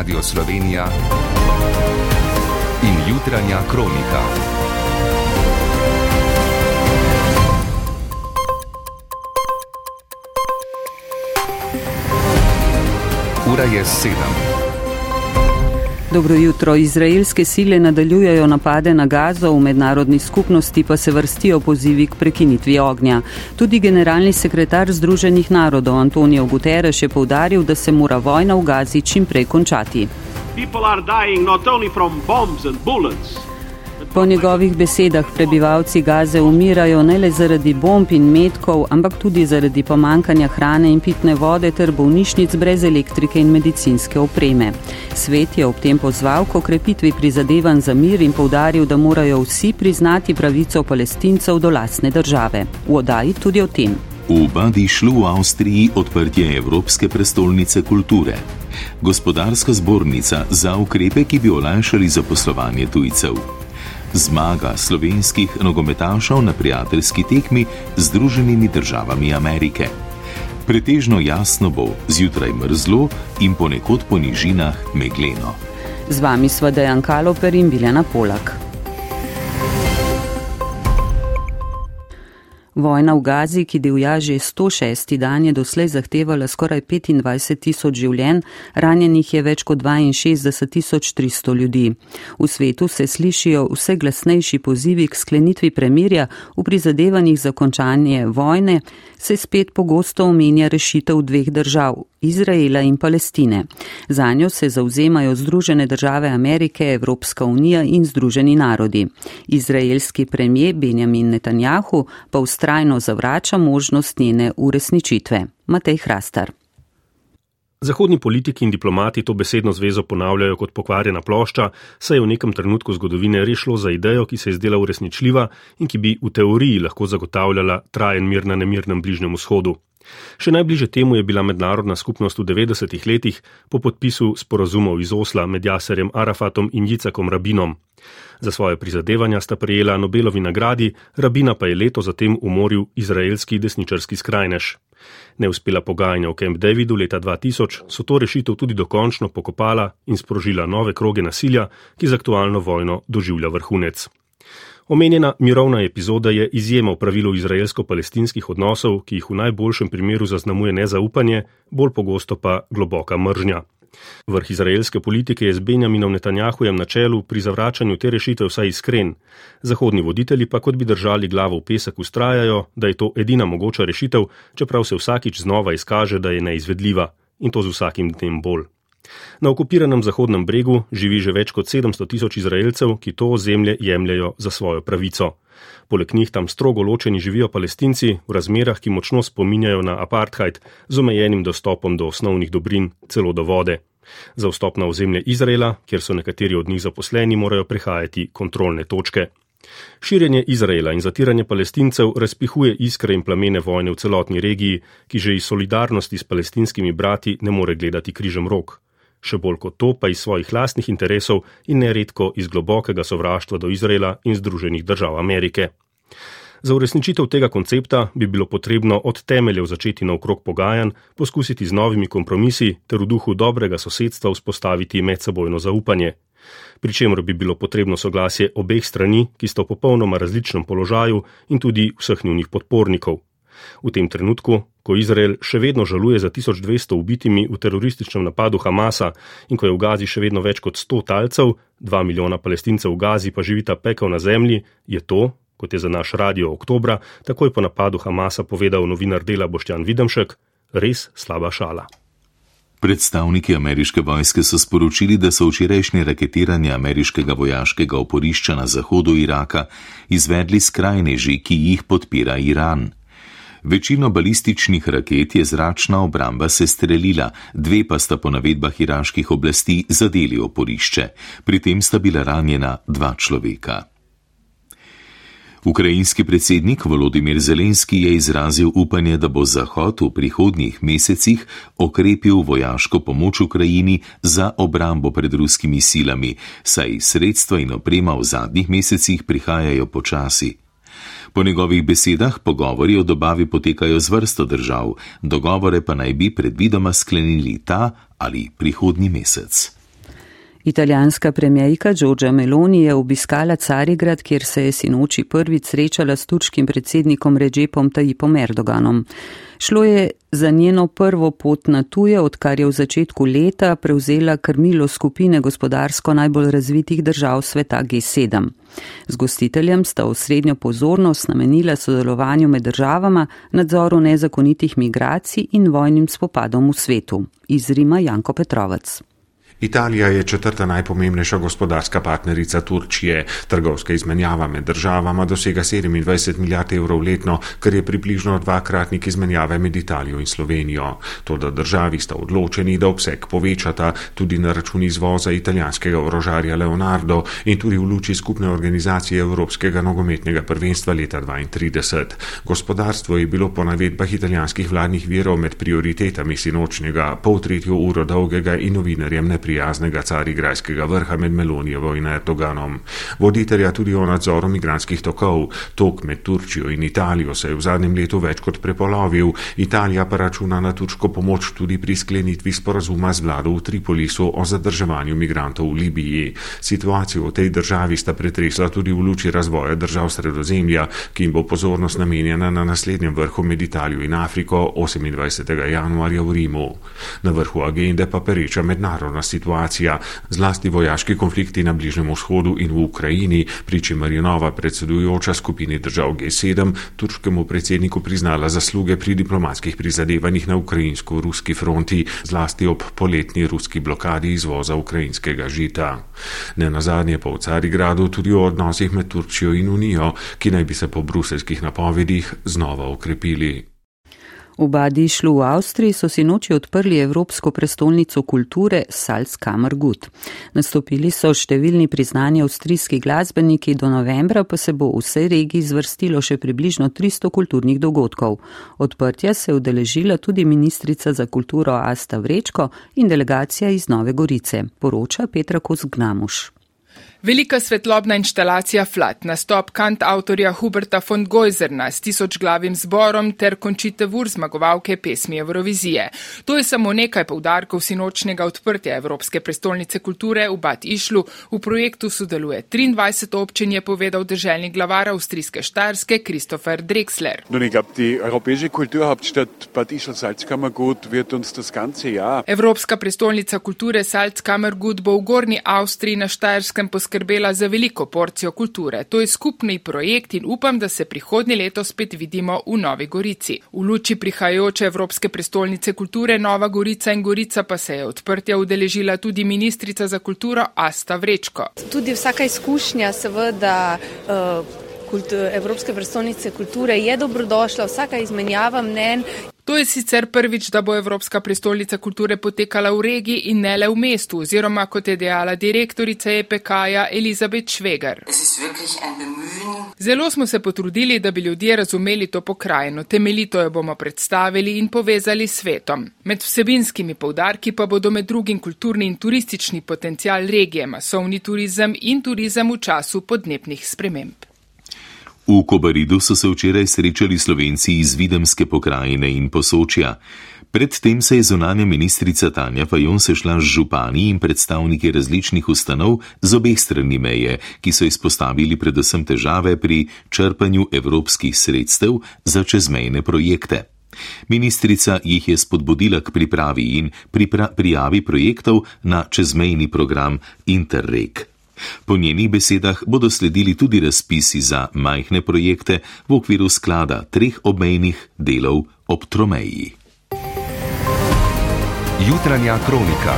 Radio Slovenija in jutranja kronika. Ura je sedem. Dobro jutro. Izraelske sile nadaljujejo napade na gazo, v mednarodni skupnosti pa se vrstijo pozivi k prekinitvi ognja. Tudi generalni sekretar Združenih narodov Antonijo Guterres je povdaril, da se mora vojna v gazi čim prej končati. People are dying not only from bombs and bullets. Po njegovih besedah prebivalci Gaze umirajo ne le zaradi bomb in metkov, ampak tudi zaradi pomankanja hrane in pitne vode ter bolnišnic brez elektrike in medicinske opreme. Svet je ob tem pozval k okrepitvi prizadevanj za mir in povdaril, da morajo vsi priznati pravico palestincev do lasne države. V odaji tudi o tem. V Badi šlo v Avstriji odprtje Evropske prestolnice kulture. Gospodarska zbornica za ukrepe, ki bi olajšali zaposlovanje tujcev zmaga slovenskih nogometašov na prijateljski tekmi z Združenimi državami Amerike. Pretežno jasno bo, zjutraj mrzlo in ponekod po nižinah megleno. Z vami sva Dejan Kaloper in Biljana Polak. Vojna v Gazi, ki divja že 106. dan, je doslej zahtevala skoraj 25 tisoč življenj, ranjenih je več kot 62 tisoč 300 ljudi. V svetu se slišijo vse glasnejši pozivi k sklenitvi premirja, v prizadevanjih za končanje vojne se spet pogosto omenja rešitev dveh držav, Izraela in Palestine. Za njo se zauzemajo Združene države Amerike, Evropska unija in Združeni narodi. Izraelski premijer Benjamin Netanjahu pa ustrajno zavrača možnost njene uresničitve. Matej Hrastar. Zahodni politiki in diplomati to besedno zvezo ponavljajo kot pokvarjena plošča, saj je v nekem trenutku zgodovine rešlo za idejo, ki se je zdela uresničljiva in ki bi v teoriji lahko zagotavljala trajen mir na nemirnem bližnjem vzhodu. Še najbliže temu je bila mednarodna skupnost v 90-ih letih po podpisu sporazumov iz Osla med Jaserjem Arafatom in Jicakom Rabinom. Za svoje prizadevanja sta prejela Nobelovi nagradi, Rabina pa je leto zatem umoril izraelski desničarski skrajnež. Neuspela pogajanja v Camp Davidu leta 2000 so to rešitev tudi dokončno pokopala in sprožila nove kroge nasilja, ki z aktualno vojno doživlja vrhunec. Omenjena mirovna epizoda je izjema v pravilu izraelsko-palestinskih odnosov, ki jih v najboljšem primeru zaznamuje nezaupanje, bolj pogosto pa globoka mržnja. Vrh izraelske politike je z Benjaminom Netanjahujem na čelu pri zavračanju te rešitve vsaj iskren. Zahodni voditelji pa kot bi držali glavo v pesek ustrajajo, da je to edina mogoča rešitev, čeprav se vsakič znova izkaže, da je neizvedljiva in to z vsakim dnem bolj. Na okupiranem Zahodnem bregu živi že več kot 700 tisoč Izraelcev, ki to ozemlje jemljajo za svojo pravico. Poleg njih tam strogo ločeni živijo palestinci v razmerah, ki močno spominjajo na apartheid, z omejenim dostopom do osnovnih dobrin, celo do vode. Za vstop na ozemlje Izraela, kjer so nekateri od njih zaposleni, morajo prehajati kontrolne točke. Širjenje Izraela in zatiranje palestincev razpihuje iskre in plamene vojne v celotni regiji, ki že iz solidarnosti s palestinskimi brati ne more gledati križem rok še bolj kot to pa iz svojih lastnih interesov in neredko iz globokega sovraštva do Izraela in Združenih držav Amerike. Za uresničitev tega koncepta bi bilo potrebno od temeljev začeti na okrog pogajanj, poskusiti z novimi kompromisi ter v duhu dobrega sosedstva vzpostaviti medsebojno zaupanje. Pričemer bi bilo potrebno soglasje obeh strani, ki sta v popolnoma različnem položaju in tudi vseh njunih podpornikov. V tem trenutku, ko Izrael še vedno žaluje za 1200 ubitimi v terorističnem napadu Hamasa in ko je v Gazi še vedno več kot 100 talcev, 2 milijona palestincev v Gazi pa živita pekel na zemlji, je to, kot je za naš radio oktobra, takoj po napadu Hamasa povedal novinar dela Boštjan Videmšek, res slaba šala. Predstavniki ameriške vojske so sporočili, da so včerajšnje raketiranje ameriškega vojaškega oporišča na zahodu Iraka izvedli skrajneži, ki jih podpira Iran. Večino balističnih raket je zračna obramba se strelila, dve pa sta po navedbah iraških oblasti zadeli oporišče. Pri tem sta bila ranjena dva človeka. Ukrajinski predsednik Volodimir Zelenski je izrazil upanje, da bo Zahod v prihodnjih mesecih okrepil vojaško pomoč Ukrajini za obrambo pred ruskimi silami, saj sredstva in oprema v zadnjih mesecih prihajajo počasi. Po njegovih besedah pogovori o dobavi potekajo z vrsto držav, dogovore pa naj bi predvidoma sklenili ta ali prihodnji mesec. Italijanska premijejka Giorgia Meloni je obiskala Carigrad, kjer se je sinoči prvič srečala s turškim predsednikom Recepom Tajipom Erdoganom. Šlo je za njeno prvo pot na tuje, odkar je v začetku leta prevzela krmilo skupine gospodarsko najbolj razvitih držav sveta G7. Z gostiteljem sta osrednjo pozornost namenila sodelovanju med državama, nadzoru nezakonitih migracij in vojnim spopadom v svetu. Iz Rima Janko Petrovec. Italija je četrta najpomembnejša gospodarska partnerica Turčije. Trgovska izmenjava med državama dosega 27 milijard evrov letno, kar je približno dvakratnik izmenjave med Italijo in Slovenijo. To, da državi sta odločeni, da obseg povečata tudi na račun izvoza italijanskega orožarja Leonardo in tudi v luči skupne organizacije Evropskega nogometnega prvenstva leta 2032. Gospodarstvo je bilo po navedbah italijanskih vladnih virov med prioritetami sinočnjega pol tretjo uro dolgega in novinarjem neprijetnega prijaznega carigrajskega vrha med Melonijevo in Erdoganom. Voditelja tudi o nadzoru migranskih tokov. Tok med Turčijo in Italijo se je v zadnjem letu več kot prepolovil. Italija pa računa na turško pomoč tudi pri sklenitvi sporazuma z vlado v Tripolisu o zadrževanju migrantov v Libiji. Situacijo v tej državi sta pretresla tudi v luči razvoja držav sredozemlja, ki jim bo pozornost namenjena na naslednjem vrhu med Italijo in Afriko 28. januarja v Rimu. Na vrhu agende pa pereča mednarodna situacija situacija, zlasti vojaški konflikti na Bližnem vzhodu in v Ukrajini, pri čemer je nova predsedujoča skupini držav G7 turškemu predsedniku priznala zasluge pri diplomatskih prizadevanjih na ukrajinsko-ruski fronti, zlasti ob poletni ruski blokadi izvoza ukrajinskega žita. Ne nazadnje pa v Carigradu tudi o odnosih med Turčijo in Unijo, ki naj bi se po bruselskih napovedih znova okrepili. V Badišlu v Avstriji so si noči odprli Evropsko prestolnico kulture Salzkammergut. Nastopili so številni priznani avstrijski glasbeniki, do novembra pa se bo v vsej regiji zvrstilo še približno 300 kulturnih dogodkov. Odprtja se je udeležila tudi ministrica za kulturo Asta Vrečko in delegacija iz Nove Gorice, poroča Petra Kozgnamuš. Velika svetlobna inštalacija Flat, nastop kant avtorja Huberta von Geuzerna s tisočglavim zborom ter končite vur zmagovalke pesmi Eurovizije. To je samo nekaj povdarkov sinočnega odprtja Evropske prestolnice kulture v Bad Išlu. V projektu sodeluje 23 občin, je povedal državni glavar avstrijske štarske Christopher Drexler. Evropska prestolnica kulture Salzkammergut bo v Gorni Avstriji na Štajerskem poskrbela poskrbela za veliko porcijo kulture. To je skupni projekt in upam, da se prihodnje leto spet vidimo v Novi Gorici. V luči prihajajoče Evropske prestolnice kulture Nova Gorica in Gorica pa se je odprtja udeležila tudi ministrica za kulturo Asta Vrečko. Tudi vsaka izkušnja seveda. Uh, Evropske prestolnice kulture je dobrodošla, vsaka izmenjava mnen To je sicer prvič, da bo Evropska prestolnica kulture potekala v regiji in ne le v mestu, oziroma kot je dejala direktorica EPK-ja Elizabeth Švegar. Zelo smo se potrudili, da bi ljudje razumeli to pokrajino, temeljito jo bomo predstavili in povezali s svetom. Med vsebinskimi povdarki pa bodo med drugim kulturni in turistični potencial regije, masovni turizem in turizem v času podnebnih sprememb. V Kobaridu so se včeraj srečali slovenci iz Videmske pokrajine in posočja. Predtem se je zunanja ministrica Tanja Fajon sešla z župani in predstavniki različnih ustanov z obeh strani meje, ki so izpostavili predvsem težave pri črpanju evropskih sredstev za čezmejne projekte. Ministrica jih je spodbudila k pripravi in pripra prijavi projektov na čezmejni program Interreg. Po njenih besedah bodo sledili tudi razpisi za majhne projekte v okviru sklada treh obmejnih delov ob Tromeji. Jutranja kronika.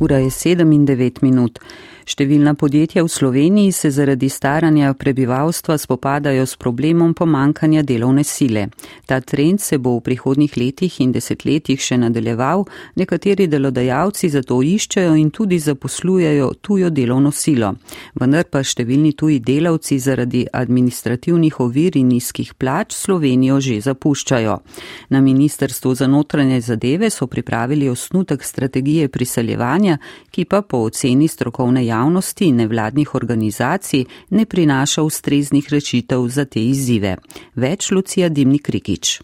Ura je 7 in 9 minut. Številna podjetja v Sloveniji se zaradi staranja prebivalstva spopadajo s problemom pomankanja delovne sile. Ta trend se bo v prihodnjih letih in desetletjih še nadaljeval, nekateri delodajalci zato iščejo in tudi zaposlujejo tujo delovno silo. Vendar pa številni tuji delavci zaradi administrativnih ovir in nizkih plač Slovenijo že zapuščajo. Na Ministrstvu za notranje zadeve so pripravili osnutek strategije priseljevanja, ki pa po oceni strokovne javnosti javnosti in nevladnih organizacij ne prinaša ustreznih rešitev za te izzive. Več Lucija Dimnik Rikič.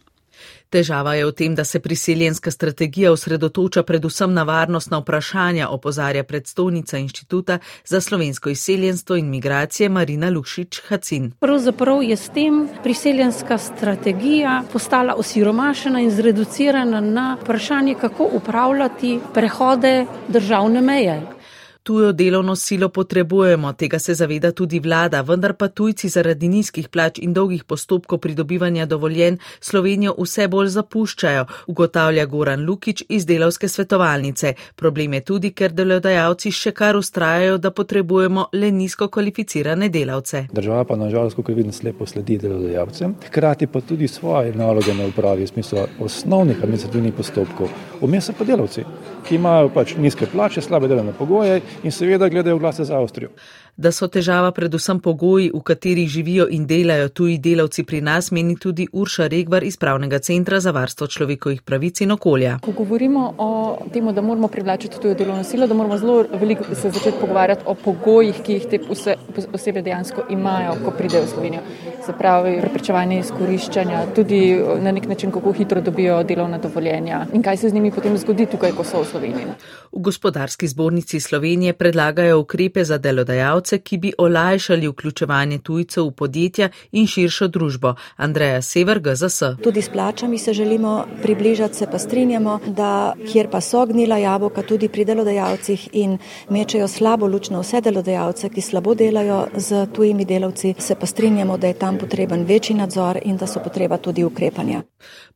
Težava je v tem, da se priseljenska strategija osredotoča predvsem na varnostna vprašanja, opozarja predstavnica Inštituta za slovensko izseljenstvo in migracije Marina Lukšič-Hacin. Pravzaprav je s tem priseljenska strategija postala osiromašena in zreducirana na vprašanje, kako upravljati prehode državne meje. Tujo delovno silo potrebujemo, tega se zaveda tudi vlada, vendar pa tujci zaradi nizkih plač in dolgih postopkov pridobivanja dovoljen Slovenijo vse bolj zapuščajo, ugotavlja Goran Lukič iz delovske svetovalnice. Problem je tudi, ker delodajalci še kar ustrajajo, da potrebujemo le nizko kvalificirane delavce. Država pa nažalost, kot vidno, slepo sledi delodajalcem, hkrati pa tudi svoje naloge ne upravi v smislu osnovnih administrativnih postopkov. Vmes so pa delavci, ki imajo pač nizke plače, slabe delovne pogoje in seveda gledajo glase za Avstrijo. Da so težava predvsem pogoji, v katerih živijo in delajo tuji delavci pri nas, meni tudi Urša Regvar iz Pravnega centra za varstvo človekovih pravic in okolja. Ko govorimo o tem, da moramo privlačiti tujo delovno silo, da moramo zelo veliko se začeti pogovarjati o pogojih, ki jih te osebe dejansko imajo, ko pridejo v Slovenijo. Se pravi, preprečevanje izkoriščanja, tudi na nek način, kako hitro dobijo delovna dovoljenja in kaj se z njimi potem zgodi tukaj, ko so v Sloveniji. V gospodarski zbornici Slovenije predlagajo ukrepe za delodajalce, ki bi olajšali vključevanje tujcev v podjetja in širšo družbo. Andreja Sever, GZS. Tudi s plačami se želimo približati, se pa strinjamo, da kjer pa so gnila jabolka tudi pri delodajalcih in mečejo slabo luč na vse delodajalce, ki slabo delajo z tujimi delavci, se pa strinjamo, da je tam potreben večji nadzor in da so potreba tudi ukrepanja.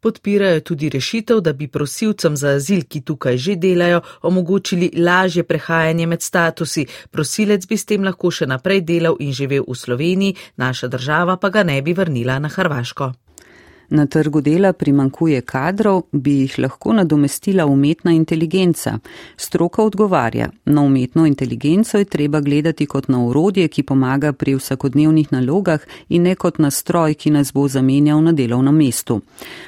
Podpirajo tudi rešitev, da bi prosilcem za azil, ki tukaj že delajo, omogočili lažje prehajanje med statusi. Prosilec bi s tem lahko še naprej delal in živel v Sloveniji, naša država pa ga ne bi vrnila na Hrvaško. Na trgu dela primankuje kadrov, bi jih lahko nadomestila umetna inteligenca. Stroka odgovarja, na umetno inteligenco je treba gledati kot na urodje, ki pomaga pri vsakodnevnih nalogah in ne kot na stroj, ki nas bo zamenjal na delovnem mestu.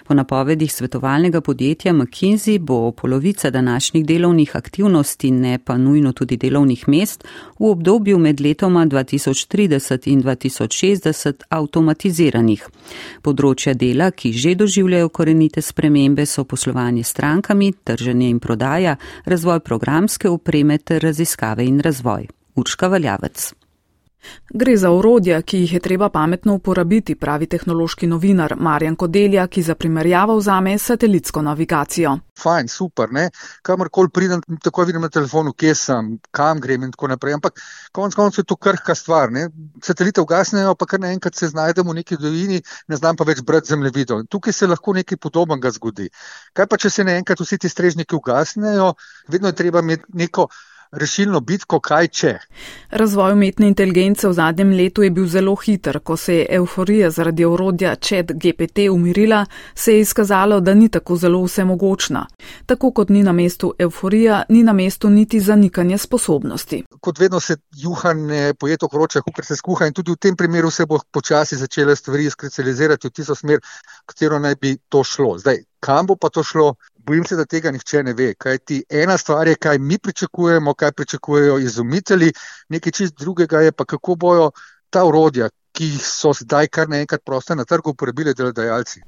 Po napovedih svetovalnega podjetja McKinsey bo polovica današnjih delovnih aktivnosti, ne pa nujno tudi delovnih mest, v obdobju med letoma 2030 in 2060 avtomatiziranih. Področja dela ki že doživljajo korenite spremembe, so poslovanje s strankami, trženje in prodaja, razvoj programske opreme ter raziskave in razvoj. Urška Valjavec. Gre za urodja, ki jih je treba pametno uporabiti, pravi tehnološki novinar Marjan Kodelja, ki za primerjavo vzame satelitsko navigacijo. Fajn, super, ne? kamorkoli pridem, tako vidim na telefonu, kje sem, kam grem in tako naprej. Ampak konec koncev je to krhka stvar. Ne? Satelite ugasnejo, pa kar naenkrat se znajdemo v neki dojini, ne znam pa več brati zemljevidov. Tukaj se lahko nekaj podobnega zgodi. Kaj pa, če se naenkrat vsi ti strežniki ugasnejo, vedno je treba imeti neko rešilno bitko, kaj če. Razvoj umetne inteligence v zadnjem letu je bil zelo hiter. Ko se je euforija zaradi orodja Chat GPT umirila, se je izkazalo, da ni tako zelo vsemogočna. Tako kot ni na mestu euforija, ni na mestu niti zanikanje sposobnosti. Kot vedno se juhanje pojeto kroče, kukar se skuha in tudi v tem primeru se bo počasi začele stvari skricializirati v tisto smer, katero naj bi to šlo. Zdaj, kam bo pa to šlo, bojim se, da tega nihče ne ve. Kaj ti ena stvar je, kaj mi pričakujemo, kaj pričakujejo izumitelji, nekaj čist drugega je pa, kako bojo ta urodja, ki so zdaj kar naenkrat proste na trgu, uporabili delodajalci.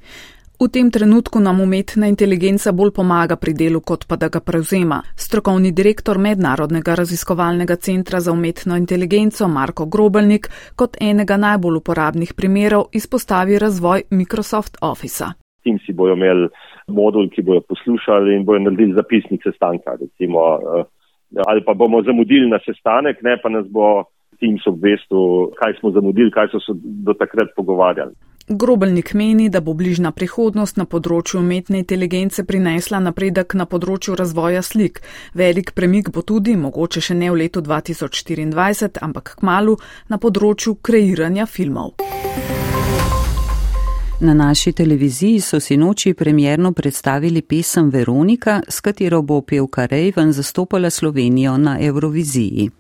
V tem trenutku nam umetna inteligenca bolj pomaga pri delu, kot pa da ga prevzema. Strokovni direktor Mednarodnega raziskovalnega centra za umetno inteligenco Marko Grobelnik kot enega najbolj uporabnih primerov izpostavi razvoj Microsoft Office. Tim si bojo imeli modul, ki bojo poslušali in bojo naredili zapisnik sestanka. Recimo, eh, ali pa bomo zamudili na sestanek, ne pa nas bo Teams obvestil, kaj smo zamudili, kaj so se do takrat pogovarjali. Grobelnik meni, da bo bližna prihodnost na področju umetne inteligence prinesla napredek na področju razvoja slik. Velik premik bo tudi, mogoče še ne v letu 2024, ampak k malu, na področju kreiranja filmov. Na naši televiziji so si noči premjerno predstavili pesem Veronika, s katero bo pevka Rejven zastopala Slovenijo na Euroviziji.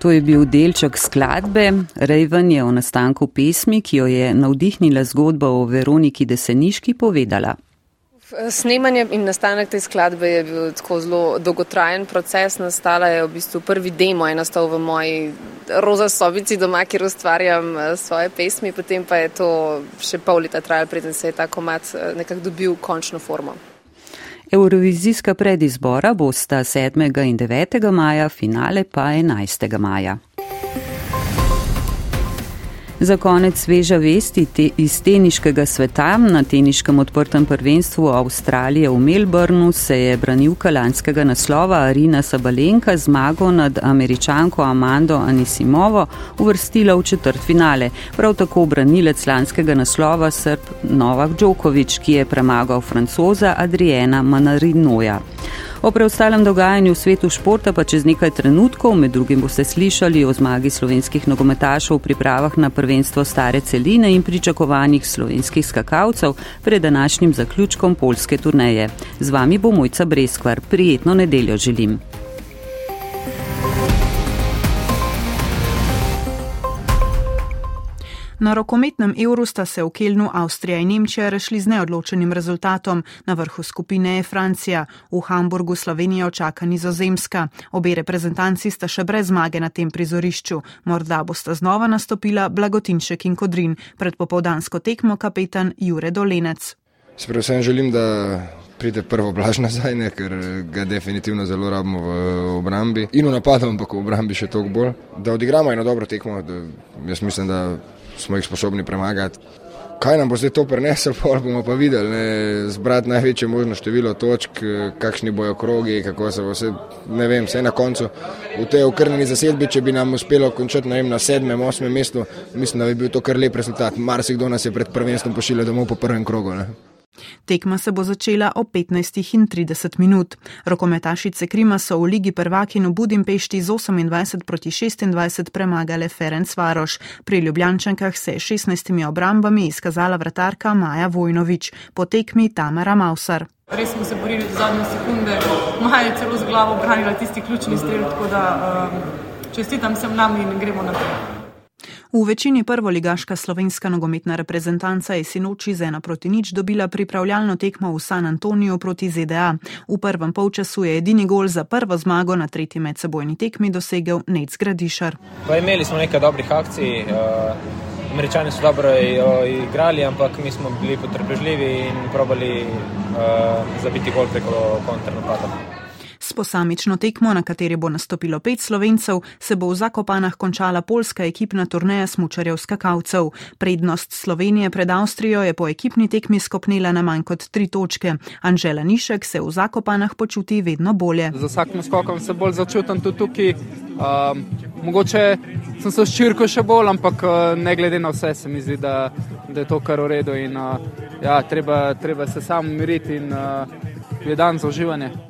To je bil delček skladbe. Raven je o nastanku pesmi, ki jo je navdihnila zgodba o Veroniki Deseniški, povedala. Snemanje in nastanek te skladbe je bil tako zelo dolgotrajen proces. Nastala je v bistvu prvi demo, je nastal v moji roza sobici doma, kjer ustvarjam eh, svoje pesmi, potem pa je to še pol leta trajalo, preden se je ta komat eh, nekako dobil končno formo. Eurovizijska predizbora bosta 7. in 9. maja, finale pa 11. maja. Za konec sveža vesti te iz teniškega sveta. Na teniškem odprtem prvenstvu Avstralije v Melbournu se je branilka lanskega naslova Arina Sabalenka zmago nad američanko Amando Anisimovo uvrstila v četrt finale. Prav tako branilec lanskega naslova Srb Novak Djokovic, ki je premagal francoza Adriena Manarinoja. O preostalem dogajanju v svetu športa pa čez nekaj trenutkov, med drugim boste slišali o zmagi slovenskih nogometašov v pripravah na prvenstvo stare celine in pričakovanjih slovenskih skakalcev pred današnjim zaključkom polske turneje. Z vami bo mojca Breskvar. Prijetno nedeljo želim. Na rokometnem evru sta se v Kelnu Avstrija in Nemčija rešli z neodločenim rezultatom. Na vrhu skupine je Francija, v Hamburgu Slovenijo čaka nizozemska. Obe reprezentanci sta še brez zmage na tem prizorišču. Morda bosta znova nastopila Blagotinšek in Kodrin, pred popovdansko tekmo kapetan Jure Dolenec. Predvsem želim, da pride prvo blaž nazaj, ne, ker ga definitivno zelo rabimo v obrambi. In v napadu, ampak v obrambi še toliko bolj. Da odigramo eno dobro tekmo, da jaz mislim, da smo jih sposobni premagati. Kaj nam bo zdaj to prenesel, pa bomo pa videli, ne, zbrati največje možno število točk, kakšni bojo krogi, kako se bo vse, ne vem, vse na koncu. V tej okrnjeni zasedbi, če bi nam uspelo končati vem, na sedmem, osmem mestu, mislim, da bi bil to kar lep rezultat. Marsikdo nas je pred prvenstvom pošiljal domov po prvem krogu. Ne. Tekma se bo začela o 15.30 minut. Rokometašice Krima so v Ligi prvaki v Budimpešti z 28 proti 26 premagale Ferenc Varoš. Pri Ljubljančankah se je 16 obrambami izkazala vratarka Maja Vojnovič, po tekmi Tamara Mausar. Res smo se borili do zadnje sekunde, Maja je celo z glavo branila tisti ključni strel, tako da um, čestitam sem nam in gremo naprej. V večini prvoligaška slovenska nogometna reprezentanca je sinoči z ena proti nič dobila pripravljalno tekmo v San Antoniju proti ZDA. V prvem polčasu je edini gol za prvo zmago na tretji medsebojni tekmi dosegel Nec Gradišar. Pa imeli smo nekaj dobrih akcij. Uh... Američani so dobro igrali, ampak mi smo bili potrpežljivi in probali uh, zabiti gol preko kontrnapada. S posamično tekmo, na kateri bo nastopilo pet slovencev, se bo v Zakopanah končala polska ekipna turneja smučarjev skakalcev. Prednost Slovenije pred Avstrijo je po ekipni tekmi skopnila na manj kot tri točke. Anžela Nišek se v Zakopanah počuti vedno bolje. Z vsakim skokom se bolj začutim tudi tukaj. Um, mogoče sem se ščirko še bolj, ampak ne glede na vse, se mi zdi, da, da je to kar v redu. In, uh, ja, treba, treba se samo umiriti in uh, je dan za uživanje.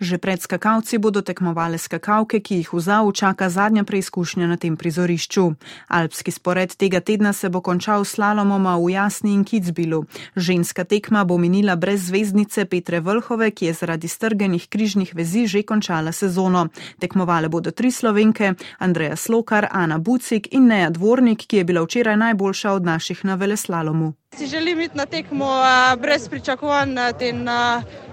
Že pred skakalci bodo tekmovale skakalke, ki jih v ZAV čaka zadnja preizkušnja na tem prizorišču. Alpski spored tega tedna se bo končal slalomoma v Jasni in Kitzbilu. Ženska tekma bo minila brez zvezdnice Petre Vrhove, ki je zaradi strgenih križnih vezi že končala sezono. Tekmovale bodo tri slovenke, Andreja Slokar, Ana Bucik in Neja Dvornik, ki je bila včeraj najboljša od naših na veleslalomu. Si želim iti na tekmo brez pričakovanj in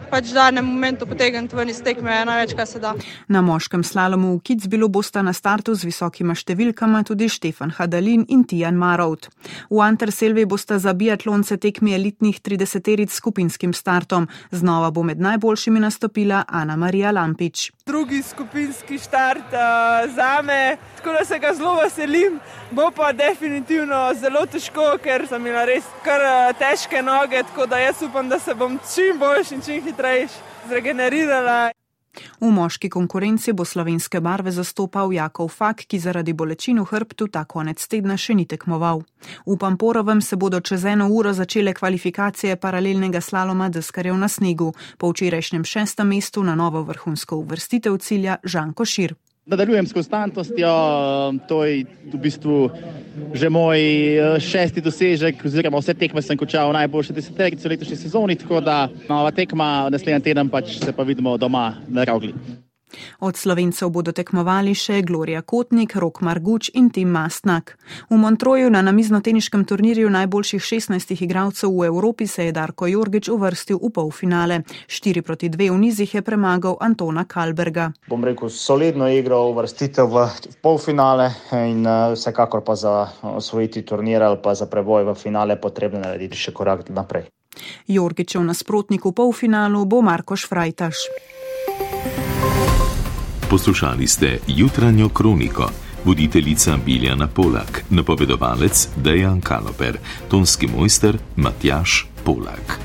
pač v danem momentu potegniti ven iz tekme največ, kar se da. Na moškem slalomu v Kitzbilu bosta na startu z visokima številkama tudi Štefan Hadalin in Tijan Marovt. V Anterselvi bosta za biatlonce tekmi elitnih 30-teric skupinskim startom. Znova bo med najboljšimi nastopila Ana Marija Lampič. Drugi skupinski start uh, za me, tako da se ga zelo veselim. Bo pa definitivno zelo težko, ker sem imela res kar uh, težke noge, tako da jaz upam, da se bom čim boljši in čim hitreje zregenerirala. V moški konkurenci bo slovenske barve zastopal Jakov Fak, ki zaradi bolečin v hrbtu ta konec tedna še ni tekmoval. V Pamporovem se bodo čez eno uro začele kvalifikacije paralelnega slaloma deskarjev na snegu, po včerajšnjem šestem mestu na novo vrhunsko uvrstitev cilja Žanko Šir nadaljujem s konstantnostjo. To je v bistvu že moj eh, šesti dosežek, oziroma vse tekme sem končal v najboljši deseterici v letošnji sezoni, tako da nova tekma naslednji teden pač se pa vidimo doma na Ravgli. Od slovencev bodo tekmovali še Gloria Kotnik, Rok Marguč in Tim Mastnak. V Montroju na namiznoteniškem turnirju najboljših 16 igralcev v Evropi se je Darko Jorgič uvrstil v polfinale. 4 proti 2 v nizih je premagal Antona Kalberga. Bom rekel, solidno igro uvrstitev v polfinale in uh, vsekakor pa za osvojiti turnir ali pa za preboj v finale potrebno narediti še korak naprej. Jorgičev nasprotnik v polfinalu bo Marko Šfrajtaš. Poslušali ste jutranjo kroniko. Voditeljica Biljana Polak, napovedovalec Dejan Kaloper, tonski mojster Matjaš Polak.